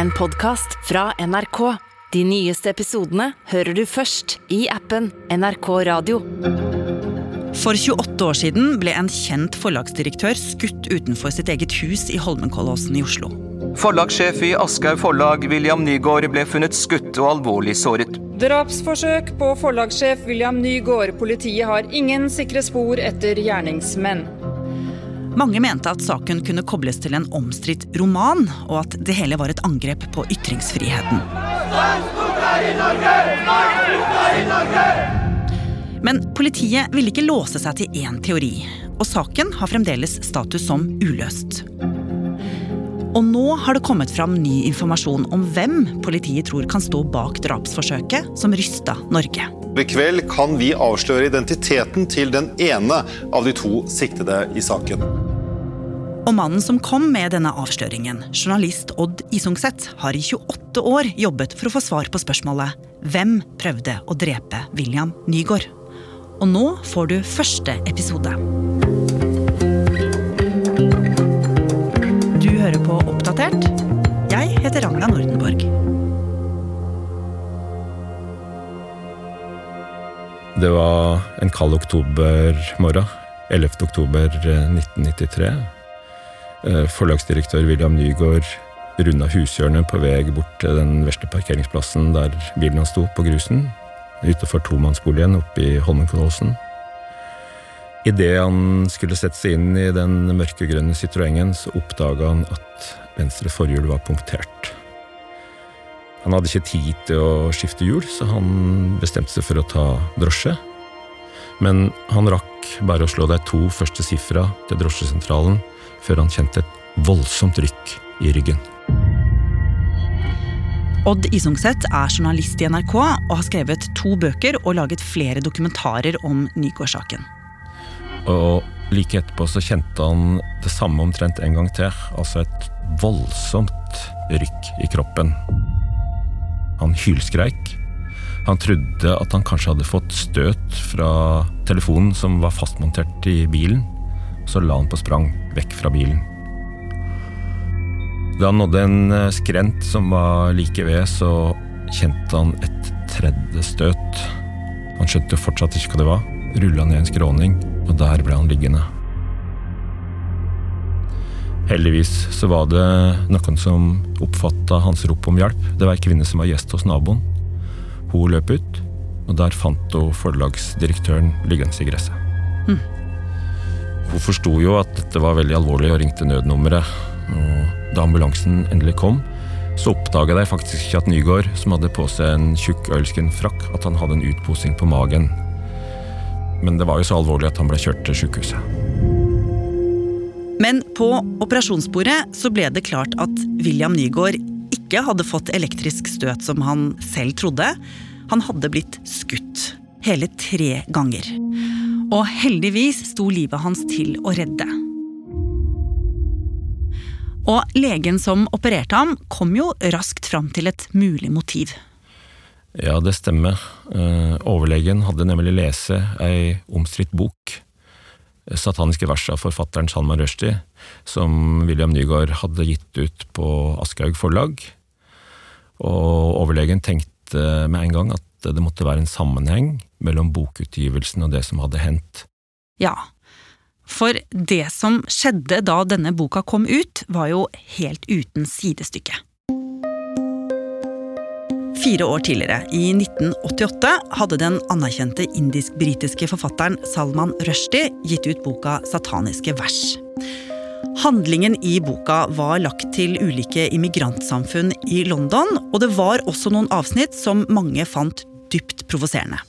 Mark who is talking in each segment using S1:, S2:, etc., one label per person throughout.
S1: en podkast fra NRK. De nyeste episodene hører du først i appen NRK Radio.
S2: For 28 år siden ble en kjent forlagsdirektør skutt utenfor sitt eget hus i Holmenkollåsen i Oslo.
S3: Forlagssjef i Aschehoug Forlag, William Nygaard, ble funnet skutt og alvorlig såret.
S4: Drapsforsøk på forlagssjef William Nygaard. Politiet har ingen sikre spor etter gjerningsmenn.
S2: Mange mente at saken kunne kobles til en omstridt roman, og at det hele var et angrep på ytringsfriheten. Men politiet ville ikke låse seg til én teori, og saken har fremdeles status som uløst. Og nå har det kommet fram ny informasjon om hvem politiet tror kan stå bak drapsforsøket som rysta Norge.
S5: I kveld kan vi avsløre identiteten til den ene av de to siktede i saken.
S2: Og mannen som kom med denne avsløringen, journalist Odd Isungset, har i 28 år jobbet for å få svar på spørsmålet Hvem prøvde å drepe William Nygaard? Og nå får du første episode. Du hører på Oppdatert. Jeg heter Ragna Nordenborg.
S6: Det var en kald oktobermorgen. 11. oktober 1993. Eh, Forlagsdirektør William Nygaard runda hushjørnet på vei bort til den verste parkeringsplassen der bilen hans sto, på grusen, utenfor tomannsboligen oppe i Holmenkollåsen. Idet han skulle sette seg inn i den mørkegrønne Citroengen, så oppdaga han at venstre forhjul var punktert. Han hadde ikke tid til å skifte hjul, så han bestemte seg for å ta drosje. Men han rakk bare å slå de to første sifra til drosjesentralen før han kjente et voldsomt rykk i ryggen.
S2: Odd Isungset er journalist i NRK og har skrevet to bøker og laget flere dokumentarer om Nygaard-saken.
S6: Og like etterpå så kjente han det samme omtrent en gang til. Altså et voldsomt rykk i kroppen. Han hylskreik. Han trodde at han kanskje hadde fått støt fra telefonen som var fastmontert i bilen. Så la han på sprang vekk fra bilen. Da han nådde en eh, skrent som var like ved, så kjente han et tredje støt. Han skjønte fortsatt ikke hva det var. Rulla ned en skråning, og der ble han liggende. Heldigvis så var det noen som oppfatta hans rop om hjelp. Det var ei kvinne som var gjest hos naboen. Hun løp ut, og der fant hun forlagsdirektøren liggende i gresset.
S2: Hm.
S6: Hun forsto jo at dette var veldig alvorlig og ringte nødnummeret. Og da ambulansen endelig kom, så oppdaga de faktisk ikke at Nygaard, som hadde på seg en tjukk ølsken frakk, at han hadde en utposing på magen. Men det var jo så alvorlig at han ble kjørt til sykehuset.
S2: Men på operasjonsbordet så ble det klart at William Nygaard ikke hadde fått elektrisk støt som han selv trodde. Han hadde blitt skutt. Hele tre ganger. Og heldigvis sto livet hans til å redde. Og legen som opererte ham, kom jo raskt fram til et mulig motiv.
S6: Ja, det stemmer. Eh, overlegen hadde nemlig lese ei omstridt bok, 'Sataniske vers' av forfatteren Salman Rushdie, som William Nygaard hadde gitt ut på Aschehoug forlag. Og overlegen tenkte med en gang at det måtte være en sammenheng mellom bokutgivelsen og det som hadde hendt.
S2: Ja, for det som skjedde da denne boka kom ut, var jo helt uten sidestykke. Fire år tidligere, i 1988, hadde den anerkjente indisk-britiske forfatteren Salman Rushdie gitt ut boka Sataniske vers. Handlingen i boka var lagt til ulike immigrantsamfunn i London, og det var også noen avsnitt som mange fant dypt provoserende.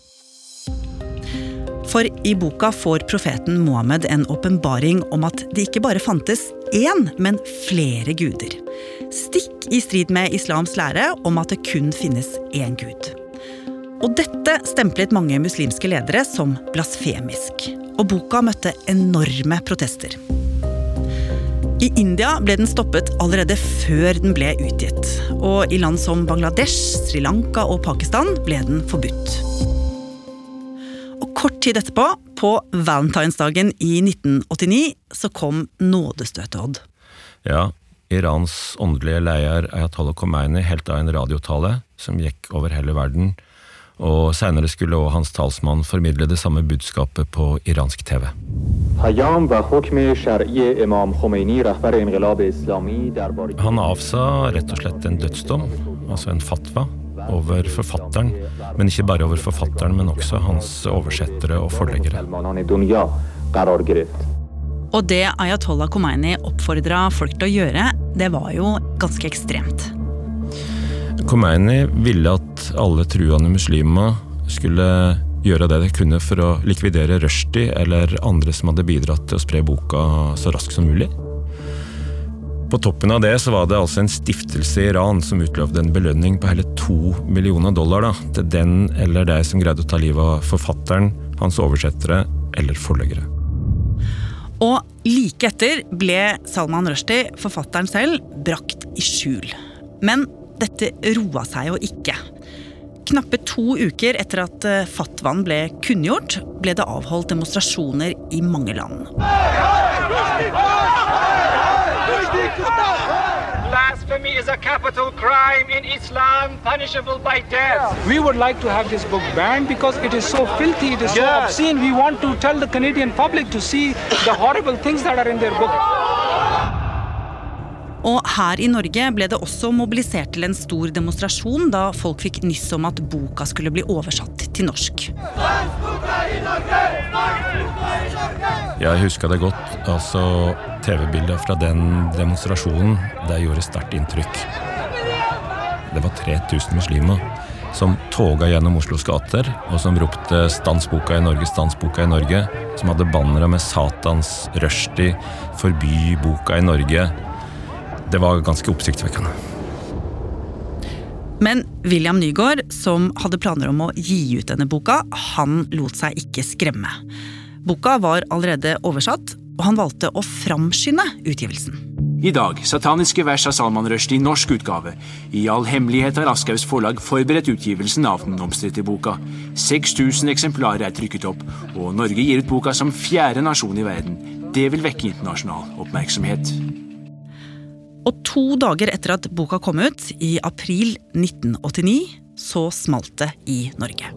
S2: For i boka får profeten Mohammed en åpenbaring om at det ikke bare fantes én, men flere guder. Stikk i strid med islams lære om at det kun finnes én gud. Og dette stemplet mange muslimske ledere som blasfemisk. Og boka møtte enorme protester. I India ble den stoppet allerede før den ble utgitt. Og i land som Bangladesh, Sri Lanka og Pakistan ble den forbudt. Kort tid etterpå, på valentinsdagen i 1989, så kom nådestøtet, Odd.
S6: Ja, Irans åndelige leder Ayatollah Khomeini helt av en radiotale som gikk over hele verden, og seinere skulle også hans talsmann formidle det samme budskapet på iransk TV. Han avsa rett og slett en dødsdom, altså en fatwa, over forfatteren, men ikke bare over forfatteren, men også hans oversettere og forleggere.
S2: Og det Ayatollah Khomeini oppfordra folk til å gjøre, det var jo ganske ekstremt.
S6: Khomeini ville at alle truende muslimer skulle gjøre det de kunne for å likvidere Rushdie eller andre som hadde bidratt til å spre boka så raskt som mulig. På toppen av det så var det altså en stiftelse i Iran som utlovde en belønning på hele to millioner dollar da, til den eller de som greide å ta livet av forfatteren, hans oversettere eller forleggere.
S2: Og like etter ble Salman Rushdie, forfatteren selv, brakt i skjul. Men dette roa seg jo ikke. Knappe to uker etter at eh, fatwaen ble kunngjort, ble det avholdt demonstrasjoner i mange land.
S7: Blasphemy is a capital crime in Islam, punishable by death.
S8: We would like to have this book banned because it is so filthy, it is so obscene. We want to tell the Canadian public to see the horrible things that are in their book.
S2: Og her i Norge ble det også mobilisert til en stor demonstrasjon da folk fikk nyss om at boka skulle bli oversatt til norsk.
S6: Jeg husker det godt. altså TV-bildet fra den demonstrasjonen det gjorde sterkt inntrykk. Det var 3000 muslimer som toga gjennom Oslos gater, og som ropte 'Stans boka i Norge, stans boka i Norge', som hadde bannere med 'Satans rushtid, 'Forby boka i Norge'. Det var ganske oppsiktsvekkende.
S2: Men William Nygaard, som hadde planer om å gi ut denne boka, han lot seg ikke skremme. Boka var allerede oversatt, og han valgte å framskynde utgivelsen.
S9: I dag, sataniske vers av Salman Rushdie i norsk utgave. I all hemmelighet har Aschaugs forlag forberedt utgivelsen av den omstridte boka. 6000 eksemplarer er trykket opp, og Norge gir ut boka som fjerde nasjon i verden. Det vil vekke internasjonal oppmerksomhet.
S2: Og to dager etter at boka kom ut, i april 1989, så smalt det i Norge.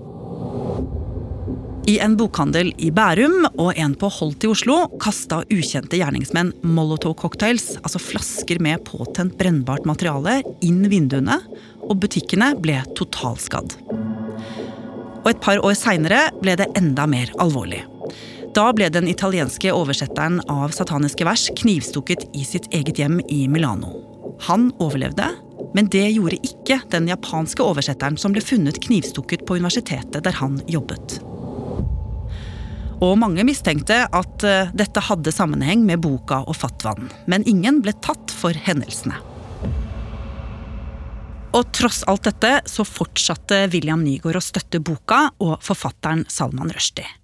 S2: I en bokhandel i Bærum og en på Holt i Oslo kasta ukjente gjerningsmenn Molotov-cocktails, altså flasker med påtent brennbart materiale, inn vinduene, og butikkene ble totalskadd. Og et par år seinere ble det enda mer alvorlig. Da ble den italienske oversetteren av sataniske vers knivstukket i sitt eget hjem i Milano. Han overlevde, men det gjorde ikke den japanske oversetteren som ble funnet knivstukket på universitetet der han jobbet. Og mange mistenkte at eh, dette hadde sammenheng med boka og fatwaen, men ingen ble tatt for hendelsene. Og tross alt dette så fortsatte William Nygaard å støtte boka og forfatteren Salman Rushdie.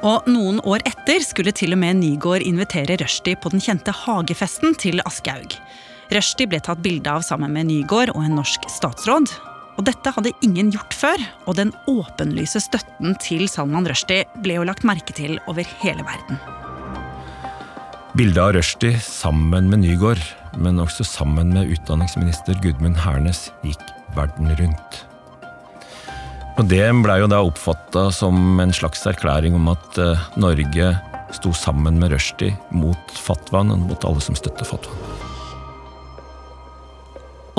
S2: Og noen år etter skulle til og med Nygaard invitere Rushdie på den kjente hagefesten til Aschehoug. Rushdie ble tatt bilde av sammen med Nygaard og en norsk statsråd. Og dette hadde ingen gjort før, og den åpenlyse støtten til Salman Rushdie ble jo lagt merke til over hele verden.
S6: Bildet av Rushdie sammen med Nygaard, men også sammen med utdanningsminister Gudmund Hernes, gikk verden rundt. Og Det blei jo da oppfatta som en slags erklæring om at eh, Norge sto sammen med Rushdie mot fatwaen og mot alle som støtter fatwaen.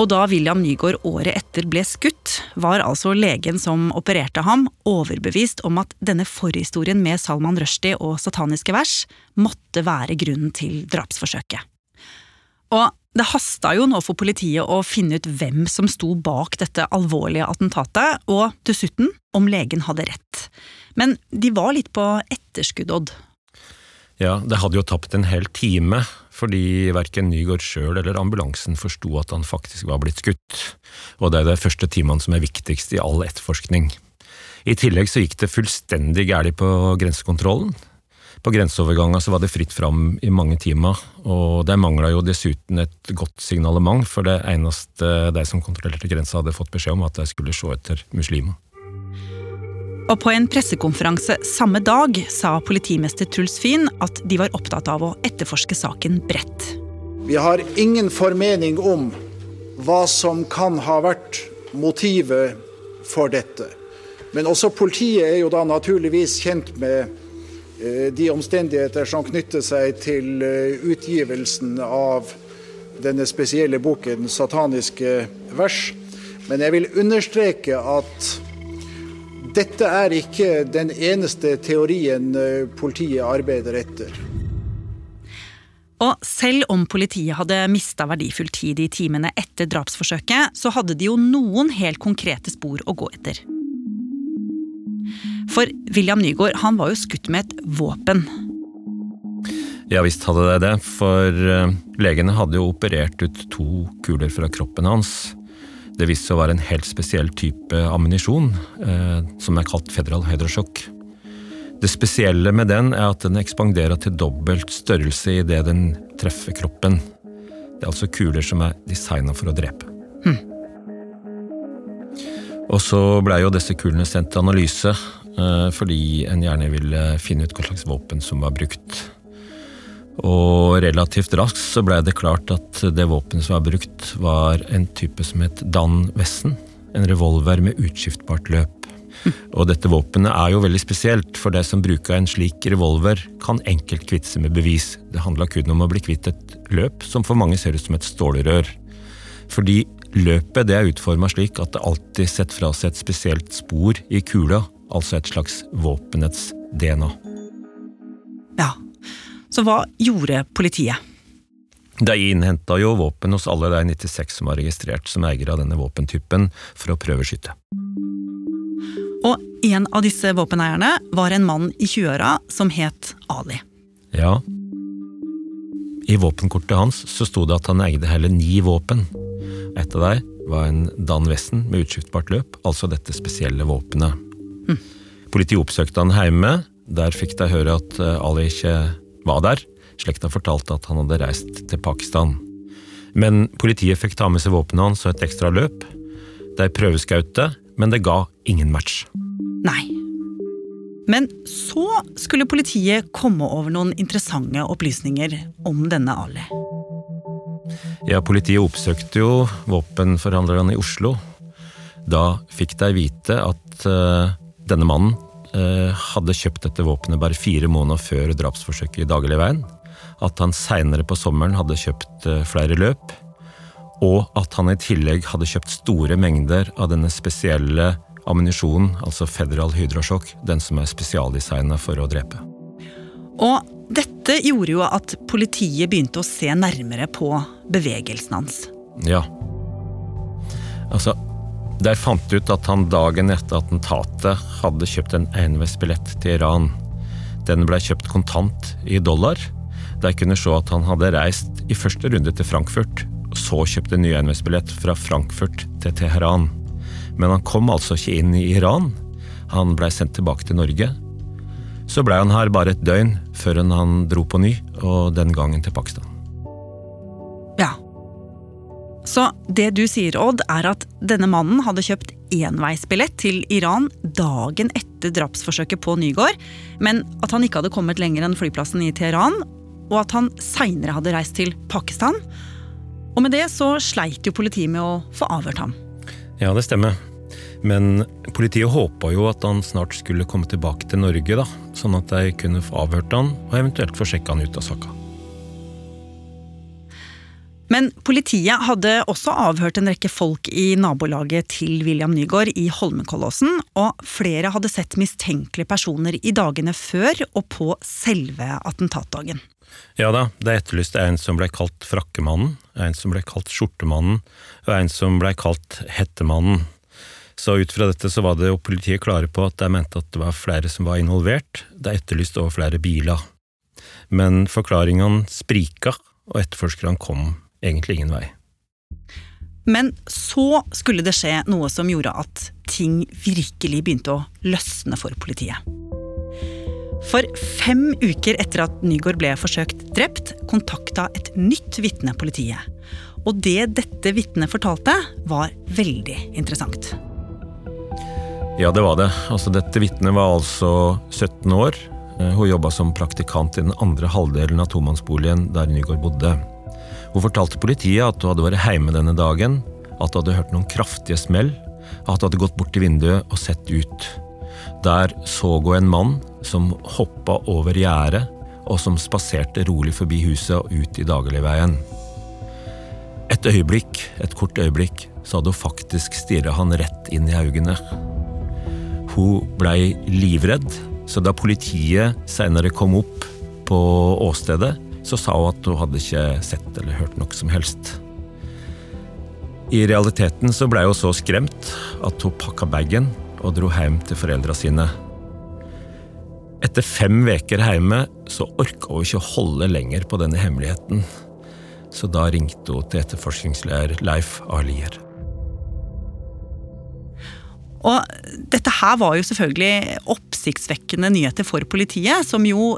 S2: Og da William Nygaard året etter ble skutt, var altså legen som opererte ham, overbevist om at denne forhistorien med Salman Rushdie og sataniske vers måtte være grunnen til drapsforsøket. Og det hasta jo nå for politiet å finne ut hvem som sto bak dette alvorlige attentatet, og dessuten om legen hadde rett. Men de var litt på etterskudd, Odd.
S6: Ja, det hadde jo tapt en hel time, fordi verken Nygaard sjøl eller ambulansen forsto at han faktisk var blitt skutt. Og det er de første timene som er viktigst i all etterforskning. I tillegg så gikk det fullstendig galt på grensekontrollen. På grenseoverganga så var det fritt fram i mange timer, og det mangla jo dessuten et godt signalement, for det eneste de som kontrollerte grensa hadde fått beskjed om, at de skulle se etter muslimer.
S2: Og på en pressekonferanse samme dag sa politimester Truls Fyn at de var opptatt av å etterforske saken bredt.
S10: Vi har ingen formening om hva som kan ha vært motivet for dette. Men også politiet er jo da naturligvis kjent med de omstendigheter som knytter seg til eh, utgivelsen av denne spesielle boken 'Sataniske vers'. Men jeg vil understreke at dette er ikke den eneste teorien eh, politiet arbeider etter.
S2: Og selv om politiet hadde mista verdifull tid i timene etter drapsforsøket, så hadde de jo noen helt konkrete spor å gå etter. For William Nygaard han var jo skutt med et våpen.
S6: Ja visst hadde det det, for eh, legene hadde jo operert ut to kuler fra kroppen hans. Det viste seg å være en helt spesiell type ammunisjon, eh, som er kalt federal hydrosjokk. Det spesielle med den er at den ekspanderer til dobbelt størrelse idet den treffer kroppen. Det er altså kuler som er designa for å drepe.
S2: Hm.
S6: Og så blei jo disse kulene sendt til analyse, fordi en gjerne ville finne ut hva slags våpen som var brukt. Og relativt raskt så blei det klart at det våpenet som var brukt, var en type som het Dan Wessen. En revolver med utskiftbart løp. Og dette våpenet er jo veldig spesielt, for det som bruker en slik revolver, kan enkelt kvitte seg med bevis. Det handla kun om å bli kvitt et løp som for mange ser ut som et stålrør. Fordi løpet det er utforma slik at det alltid setter fra seg et spesielt spor i kula, altså et slags våpenets DNA.
S2: Ja, så hva gjorde politiet?
S6: De innhenta jo våpen hos alle de 96 som var registrert som eiere av denne våpentypen, for å prøveskyte.
S2: Og en av disse våpeneierne var en mann i 20-åra som het Ali.
S6: Ja. I våpenkortet hans så sto det at han eide hele ni våpen. Et av dem var en Dan Wessen med utskiftbart løp, altså dette spesielle våpenet. Politiet oppsøkte han hjemme. Der fikk de høre at eh, Ali ikke var der. Slekta fortalte at han hadde reist til Pakistan. Men politiet fikk ta med seg våpenet hans og et ekstra løp. De prøveskaute, men det ga ingen match.
S2: Nei. Men så skulle politiet komme over noen interessante opplysninger om denne Ali.
S6: Ja, Politiet oppsøkte jo våpenforhandlerne i Oslo. Da fikk de vite at uh, denne mannen uh, hadde kjøpt dette våpenet bare fire måneder før drapsforsøket i Dagligveien. At han seinere på sommeren hadde kjøpt uh, flere løp. Og at han i tillegg hadde kjøpt store mengder av denne spesielle ammunisjonen, altså Federal Hydrosjokk, den som er spesialdesigna for å drepe.
S2: Og dette gjorde jo at politiet begynte å se nærmere på bevegelsen hans.
S6: Ja. Altså, der fant de ut at han dagen etter attentatet hadde kjøpt en enveisbillett til Iran. Den blei kjøpt kontant i dollar. Der kunne se at han hadde reist i første runde til Frankfurt, og så kjøpte ny enveisbillett fra Frankfurt til Teheran. Men han kom altså ikke inn i Iran. Han blei sendt tilbake til Norge. Så blei han her bare et døgn før han dro på ny, og den gangen til Pakistan.
S2: Så det du sier, Odd, er at denne mannen hadde kjøpt enveisbillett til Iran dagen etter drapsforsøket på Nygård, men at han ikke hadde kommet lenger enn flyplassen i Teheran, og at han seinere hadde reist til Pakistan. Og med det så sleit jo politiet med å få avhørt ham.
S6: Ja, det stemmer. Men politiet håpa jo at han snart skulle komme tilbake til Norge, da, sånn at de kunne få avhørt han, og eventuelt få sjekka han ut av saka.
S2: Men politiet hadde også avhørt en rekke folk i nabolaget til William Nygaard i Holmenkollåsen, og flere hadde sett mistenkelige personer i dagene før og på selve attentatdagen.
S6: Ja da, det er etterlyst en som ble kalt Frakkemannen, en som ble kalt Skjortemannen, og en som ble kalt Hettemannen. Så ut fra dette så var det jo politiet klare på at de mente at det var flere som var involvert, Det er etterlyst over flere biler. Men forklaringene sprika, og etterforskerne kom egentlig ingen vei.
S2: Men så skulle det skje noe som gjorde at ting virkelig begynte å løsne for politiet. For fem uker etter at Nygaard ble forsøkt drept, kontakta et nytt vitne politiet. Og det dette vitnet fortalte, var veldig interessant.
S6: Ja, det var det. Altså, dette vitnet var altså 17 år. Hun jobba som praktikant i den andre halvdelen av tomannsboligen der Nygaard bodde. Hun fortalte politiet at hun hadde vært hjemme denne dagen, at hun hadde hørt noen kraftige smell, at hun hadde gått bort til vinduet og sett ut. Der så hun en mann som hoppa over gjerdet, og som spaserte rolig forbi huset og ut i dagligveien. Et øyeblikk, et kort øyeblikk, så hadde hun faktisk stirra han rett inn i øynene. Hun blei livredd, så da politiet seinere kom opp på åstedet, så sa hun at hun hadde ikke sett eller hørt noe som helst. I realiteten så blei hun så skremt at hun pakka bagen og dro hjem til foreldra sine. Etter fem veker hjemme så orka hun ikke å holde lenger på denne hemmeligheten, så da ringte hun til etterforskningsleder Leif Arlier.
S2: Og dette her var jo selvfølgelig oppsiktsvekkende nyheter for politiet, som jo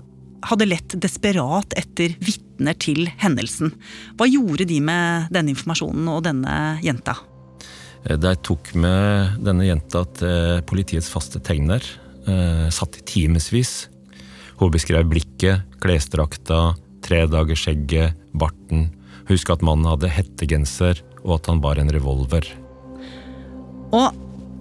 S2: hadde lett desperat etter vitner til hendelsen. Hva gjorde de med denne informasjonen og denne jenta?
S6: De tok med denne jenta til politiets faste tegner. Eh, satt i timevis. Hun beskrev blikket, klesdrakta, tredagersskjegget, barten. Husk at mannen hadde hettegenser, og at han bar en revolver.
S2: Og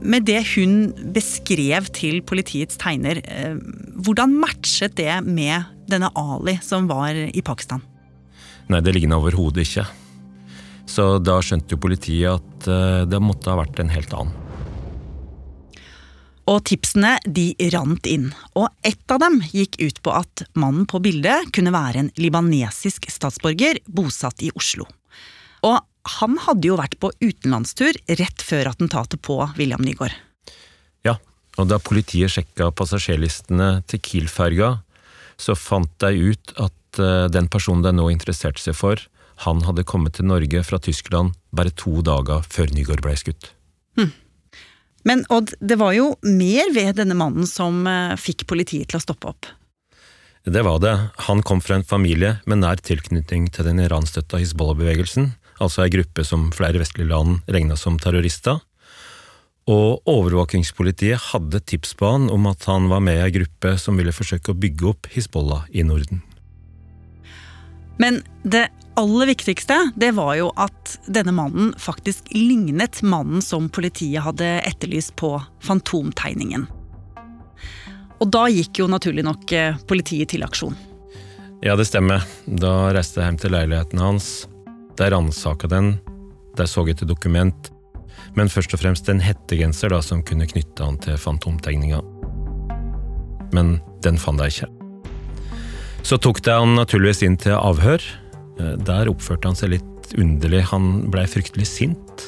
S2: med det hun beskrev til politiets tegner, eh, hvordan matchet det med denne Ali som var i Pakistan?
S6: Nei, det ligner overhodet ikke. Så da skjønte jo politiet at eh, det måtte ha vært en helt annen.
S2: Og tipsene de rant inn, og ett av dem gikk ut på at mannen på bildet kunne være en libanesisk statsborger bosatt i Oslo. Og han hadde jo vært på utenlandstur rett før attentatet på William Nygaard.
S6: Ja, og da politiet sjekka passasjerlistene til Kiel-ferga, så fant de ut at eh, den personen de nå interesserte seg for, han hadde kommet til Norge fra Tyskland bare to dager før Nygaard ble skutt.
S2: Hm. Men Odd, det var jo mer ved denne mannen som eh, fikk politiet til å stoppe opp.
S6: Det var det. Han kom fra en familie med nær tilknytning til den iranstøtta Hizbollah-bevegelsen, altså ei gruppe som flere vestlige land regna som terrorister. Og overvåkingspolitiet hadde tips på han om at han var med i ei gruppe som ville forsøke å bygge opp Hizbollah i Norden.
S2: Men det aller viktigste det var jo at denne mannen faktisk lignet mannen som politiet hadde etterlyst på Fantomtegningen. Og da gikk jo naturlig nok eh, politiet til aksjon.
S6: Ja, det stemmer. Da reiste jeg hjem til leiligheten hans. Der ransaka den. Der så etter dokument. Men først og fremst en hettegenser da, som kunne knytte han til fantomtegninga. Men den fant jeg ikke. Så tok det han naturligvis inn til avhør. Eh, der oppførte han seg litt underlig. Han blei fryktelig sint.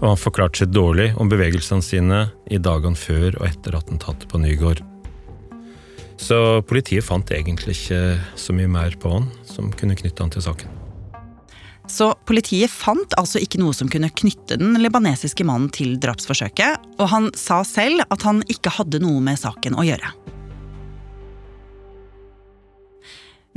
S6: Og han forklarte seg dårlig om bevegelsene sine i dagene før og etter attentatet på Nygård. Så politiet fant egentlig ikke så mye mer på han som kunne knytte han til saken.
S2: Så politiet fant altså ikke noe som kunne knytte den libanesiske mannen til drapsforsøket, og han sa selv at han ikke hadde noe med saken å gjøre.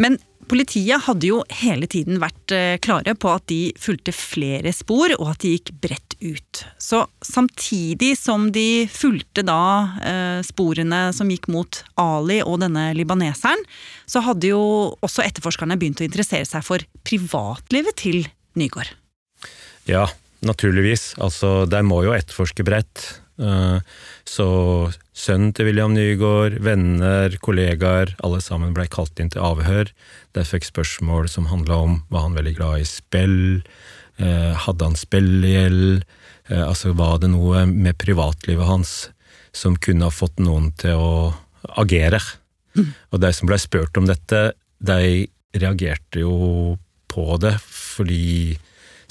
S2: Men politiet hadde jo hele tiden vært eh, klare på at de fulgte flere spor, og at de gikk bredt ut. Så samtidig som de fulgte da eh, sporene som gikk mot Ali og denne libaneseren, så hadde jo også etterforskerne begynt å interessere seg for privatlivet til Nygaard.
S6: Ja, naturligvis. Altså, de må jo etterforske bredt. Eh, så sønnen til William Nygaard, venner, kollegaer, alle sammen blei kalt inn til avhør. De fikk spørsmål som handla om var han veldig glad i spill, eh, hadde han spillegjeld, eh, altså var det noe med privatlivet hans som kunne ha fått noen til å agere. Og de som blei spurt om dette, de reagerte jo på det, fordi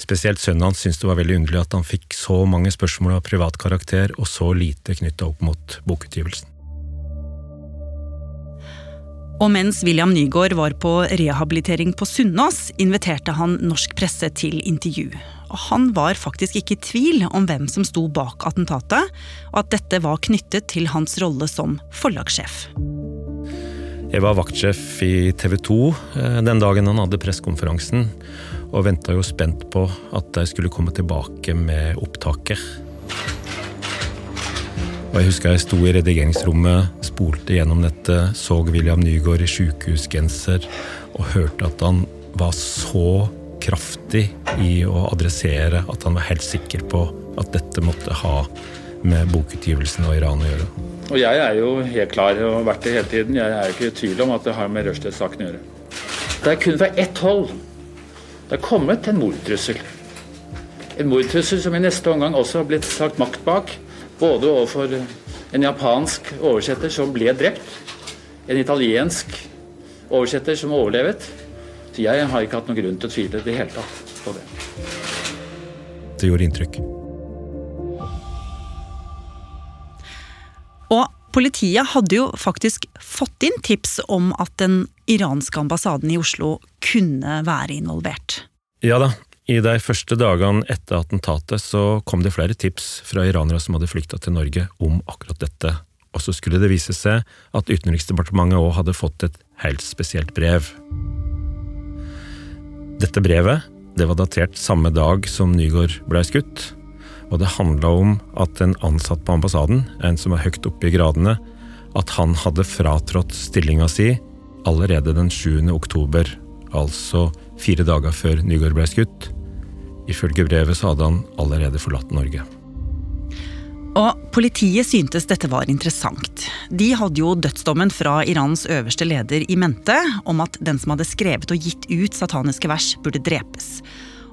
S6: Spesielt sønnen hans syntes det var veldig underlig at han fikk så mange spørsmål av privat karakter, og så lite knytta opp mot bokutgivelsen.
S2: Og mens William Nygaard var på rehabilitering på Sunnaas, inviterte han norsk presse til intervju. Og han var faktisk ikke i tvil om hvem som sto bak attentatet, og at dette var knyttet til hans rolle som forlagssjef.
S6: Jeg var vaktsjef i TV 2 eh, den dagen han hadde pressekonferansen, og venta jo spent på at de skulle komme tilbake med opptaket. Og Jeg husker jeg sto i redigeringsrommet, spolte gjennom dette, så William Nygaard i sjukehusgenser og hørte at han var så kraftig i å adressere at han var helt sikker på at dette måtte ha med bokutgivelsen og Iran å gjøre.
S11: Og jeg er jo helt klar og har vært det hele tiden. Jeg er ikke i tvil om at det har med Rushdie-saken å gjøre. Det er kun fra ett hold det er kommet en mordtrussel. En mordtrussel som i neste omgang også har blitt sagt makt bak. Både overfor en japansk oversetter som ble drept, en italiensk oversetter som overlevet. Så jeg har ikke hatt noen grunn til å tvile i det hele tatt på det.
S6: Det gjorde inntrykk.
S2: Og politiet hadde jo faktisk fått inn tips om at den iranske ambassaden i Oslo kunne være involvert.
S6: Ja da, i de første dagene etter attentatet så kom det flere tips fra iranere som hadde flykta til Norge om akkurat dette. Og så skulle det vise seg at Utenriksdepartementet òg hadde fått et helt spesielt brev. Dette brevet det var datert samme dag som Nygaard blei skutt. Og det handla om at en ansatt på ambassaden, en som er høyt oppe i gradene, at han hadde fratrådt stillinga si allerede den 7. oktober, altså fire dager før Nygaard ble skutt. Ifølge brevet så hadde han allerede forlatt Norge.
S2: Og Politiet syntes dette var interessant. De hadde jo dødsdommen fra Irans øverste leder i mente om at den som hadde skrevet og gitt ut sataniske vers, burde drepes.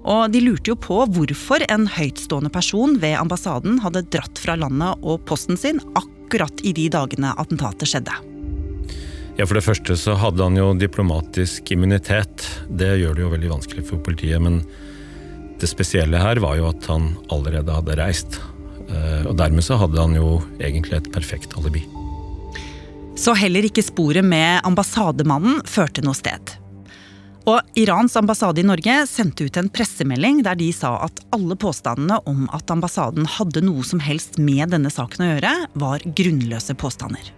S2: Og de lurte jo på hvorfor en høytstående person ved ambassaden hadde dratt fra landet og posten sin akkurat i de dagene attentatet skjedde.
S6: Ja, For det første så hadde han jo diplomatisk immunitet. Det gjør det jo veldig vanskelig for politiet. Men det spesielle her var jo at han allerede hadde reist. Eh, og dermed så hadde han jo egentlig et perfekt alibi.
S2: Så heller ikke sporet med ambassademannen førte noe sted. Og Irans ambassade i Norge sendte ut en pressemelding der de sa at alle påstandene om at ambassaden hadde noe som helst med denne saken å gjøre, var grunnløse påstander.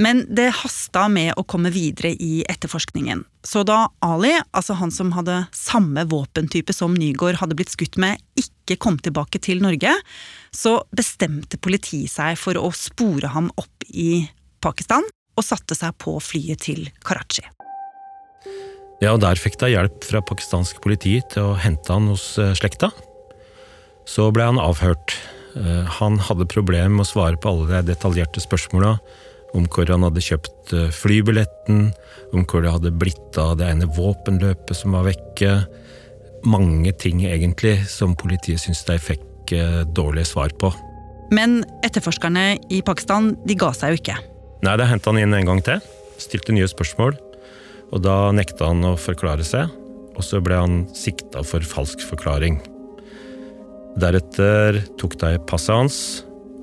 S2: Men det hasta med å komme videre i etterforskningen. Så da Ali, altså han som hadde samme våpentype som Nygaard hadde blitt skutt med, ikke kom tilbake til Norge, så bestemte politiet seg for å spore ham opp i Pakistan, og satte seg på flyet til Karachi.
S6: Ja, og der fikk de hjelp fra pakistansk politi til å hente han hos eh, slekta. Så ble han avhørt. Eh, han hadde problemer med å svare på alle de detaljerte spørsmåla om hvor han hadde kjøpt eh, flybilletten, om hvor det hadde blitt av det ene våpenløpet som var vekke. Mange ting, egentlig, som politiet syntes de fikk dårlige svar på.
S2: Men etterforskerne i Pakistan de ga seg jo ikke.
S6: Nei, det hentet han inn en gang til. Stilte nye spørsmål. Og da nekta han å forklare seg, og så ble han sikta for falsk forklaring. Deretter tok de passet hans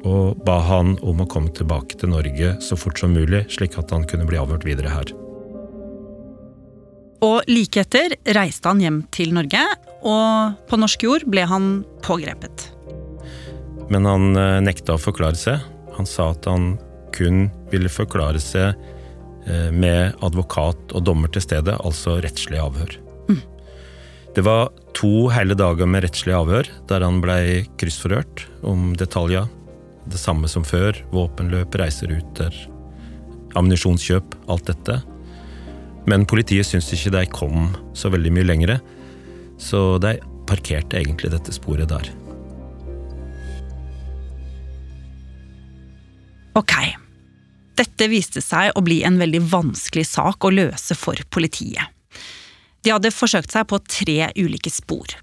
S6: og ba han om å komme tilbake til Norge så fort som mulig, slik at han kunne bli avhørt videre her.
S2: Og like etter reiste han hjem til Norge, og på norsk jord ble han pågrepet.
S6: Men han eh, nekta å forklare seg. Han sa at han kun ville forklare seg med advokat og dommer til stede, altså rettslig avhør. Mm. Det var to hele dager med rettslig avhør, der han blei kryssforhørt om detaljer det samme som før. Våpenløp, reiseruter, ammunisjonskjøp, alt dette. Men politiet syntes ikke de kom så veldig mye lengre, så de parkerte egentlig dette sporet der.
S2: Ok. Dette viste seg å bli en veldig vanskelig sak å løse for politiet. De hadde forsøkt seg på tre ulike spor.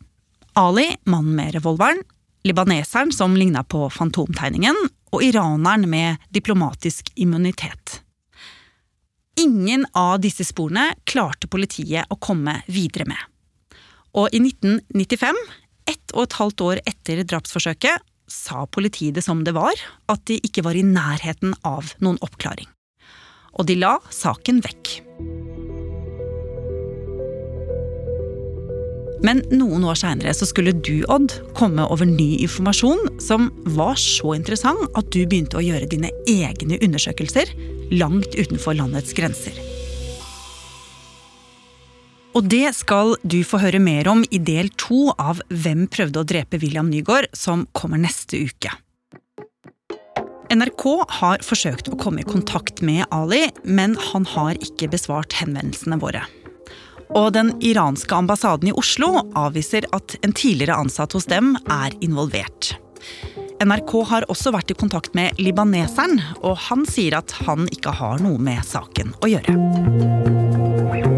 S2: Ali, mannen med revolveren, libaneseren som ligna på fantomtegningen, og iraneren med diplomatisk immunitet. Ingen av disse sporene klarte politiet å komme videre med. Og i 1995, ett og et halvt år etter drapsforsøket, sa politiet det som det var, at de ikke var i nærheten av noen oppklaring. Og de la saken vekk. Men noen år seinere skulle du, Odd, komme over ny informasjon som var så interessant at du begynte å gjøre dine egne undersøkelser langt utenfor landets grenser. Og det skal du få høre mer om i del to av Hvem prøvde å drepe William Nygaard, som kommer neste uke. NRK har forsøkt å komme i kontakt med Ali, men han har ikke besvart henvendelsene våre. Og den iranske ambassaden i Oslo avviser at en tidligere ansatt hos dem er involvert. NRK har også vært i kontakt med libaneseren, og han sier at han ikke har noe med saken å gjøre.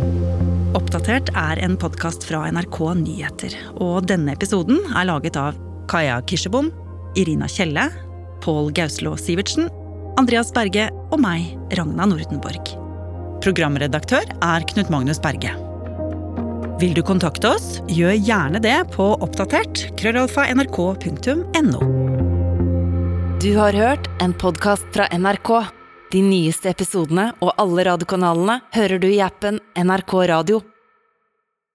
S2: Oppdatert er en podkast fra NRK Nyheter. Og denne episoden er laget av Kaja Kirsebom, Irina Kjelle, Pål Gauslå Sivertsen Andreas Berge og meg, Ragna Nordenborg. Programredaktør er Knut Magnus Berge. Vil du kontakte oss, gjør gjerne det på oppdatert krøllalfa nrk.no.
S1: Du har hørt en podkast fra NRK. De nyeste episodene og alle radiokanalene hører du i appen NRK Radio.